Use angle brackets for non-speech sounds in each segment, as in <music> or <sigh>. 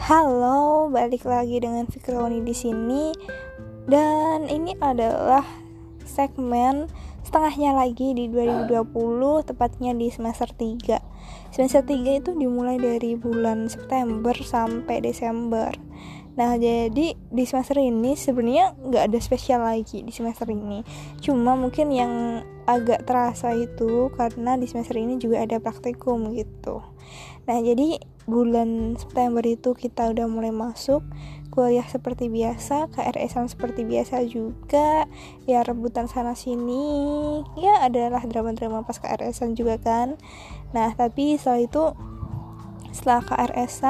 Halo, balik lagi dengan Fikroni di sini. Dan ini adalah segmen setengahnya lagi di 2020, tepatnya di semester 3. Semester 3 itu dimulai dari bulan September sampai Desember. Nah, jadi di semester ini sebenarnya nggak ada spesial lagi di semester ini. Cuma mungkin yang agak terasa itu karena di semester ini juga ada praktikum gitu. Nah, jadi bulan September itu kita udah mulai masuk kuliah seperti biasa, KRS seperti biasa juga, ya rebutan sana sini, ya adalah drama-drama pas KRS juga kan. Nah, tapi setelah itu setelah KRS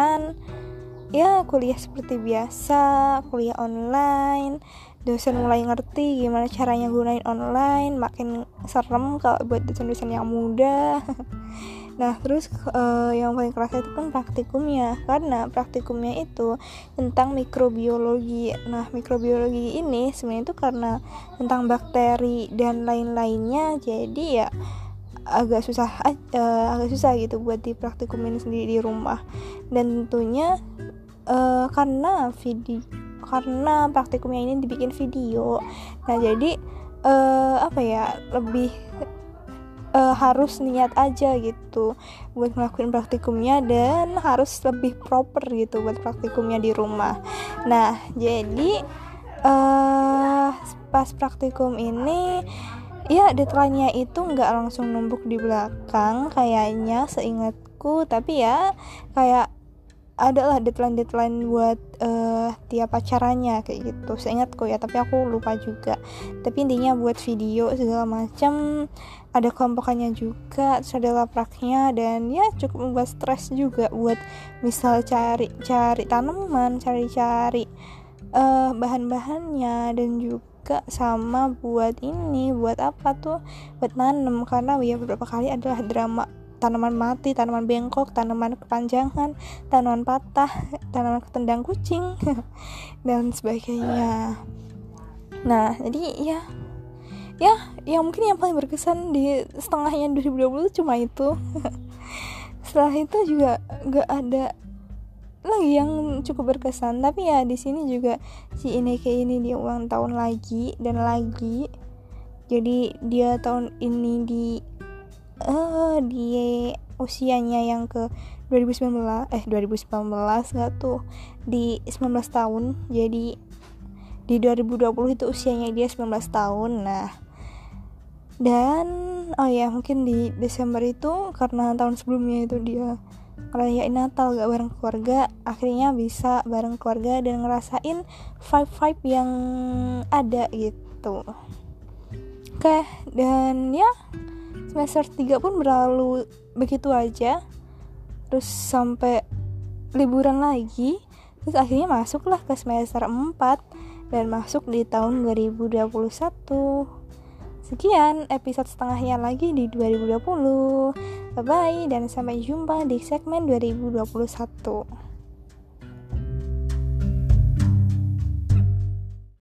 ya kuliah seperti biasa, kuliah online, dosen mulai ngerti gimana caranya gunain online, makin serem kalau buat dosen-dosen yang muda. <laughs> Nah, terus uh, yang paling kerasa itu kan praktikumnya, karena praktikumnya itu tentang mikrobiologi. Nah, mikrobiologi ini sebenarnya itu karena tentang bakteri dan lain-lainnya, jadi ya agak susah uh, agak susah gitu buat di praktikumin sendiri di rumah. Dan tentunya uh, karena video karena praktikumnya ini dibikin video. Nah, jadi uh, apa ya, lebih uh, harus niat aja gitu buat ngelakuin praktikumnya dan harus lebih proper gitu buat praktikumnya di rumah. Nah, jadi uh, pas praktikum ini ya deadline-nya itu nggak langsung numpuk di belakang kayaknya seingatku tapi ya kayak adalah deadline-deadline buat uh, tiap acaranya kayak gitu. Seingatku ya tapi aku lupa juga. Tapi intinya buat video segala macam ada kelompokannya juga terus ada lapraknya dan ya cukup membuat stres juga buat misal cari cari tanaman cari-cari uh, bahan-bahannya dan juga sama buat ini buat apa tuh? Buat nanem karena ya beberapa kali adalah drama tanaman mati, tanaman bengkok, tanaman kepanjangan, tanaman patah, tanaman ketendang kucing, <laughs> dan sebagainya. Nah, jadi ya ya yang mungkin yang paling berkesan di setengahnya 2020 cuma itu <laughs> setelah itu juga gak ada lagi yang cukup berkesan tapi ya di sini juga si ini kayak ini dia ulang tahun lagi dan lagi jadi dia tahun ini di uh, di usianya yang ke 2019 eh 2019 gak tuh? Di 19 tahun. Jadi di 2020 itu usianya dia 19 tahun. Nah dan oh ya mungkin di Desember itu karena tahun sebelumnya itu dia ngerayain Natal gak bareng keluarga akhirnya bisa bareng keluarga dan ngerasain vibe vibe yang ada gitu. Oke dan ya semester 3 pun berlalu begitu aja. Terus sampai liburan lagi terus akhirnya masuklah ke semester 4 dan masuk di tahun 2021 sekian episode setengahnya lagi di 2020 bye bye dan sampai jumpa di segmen 2021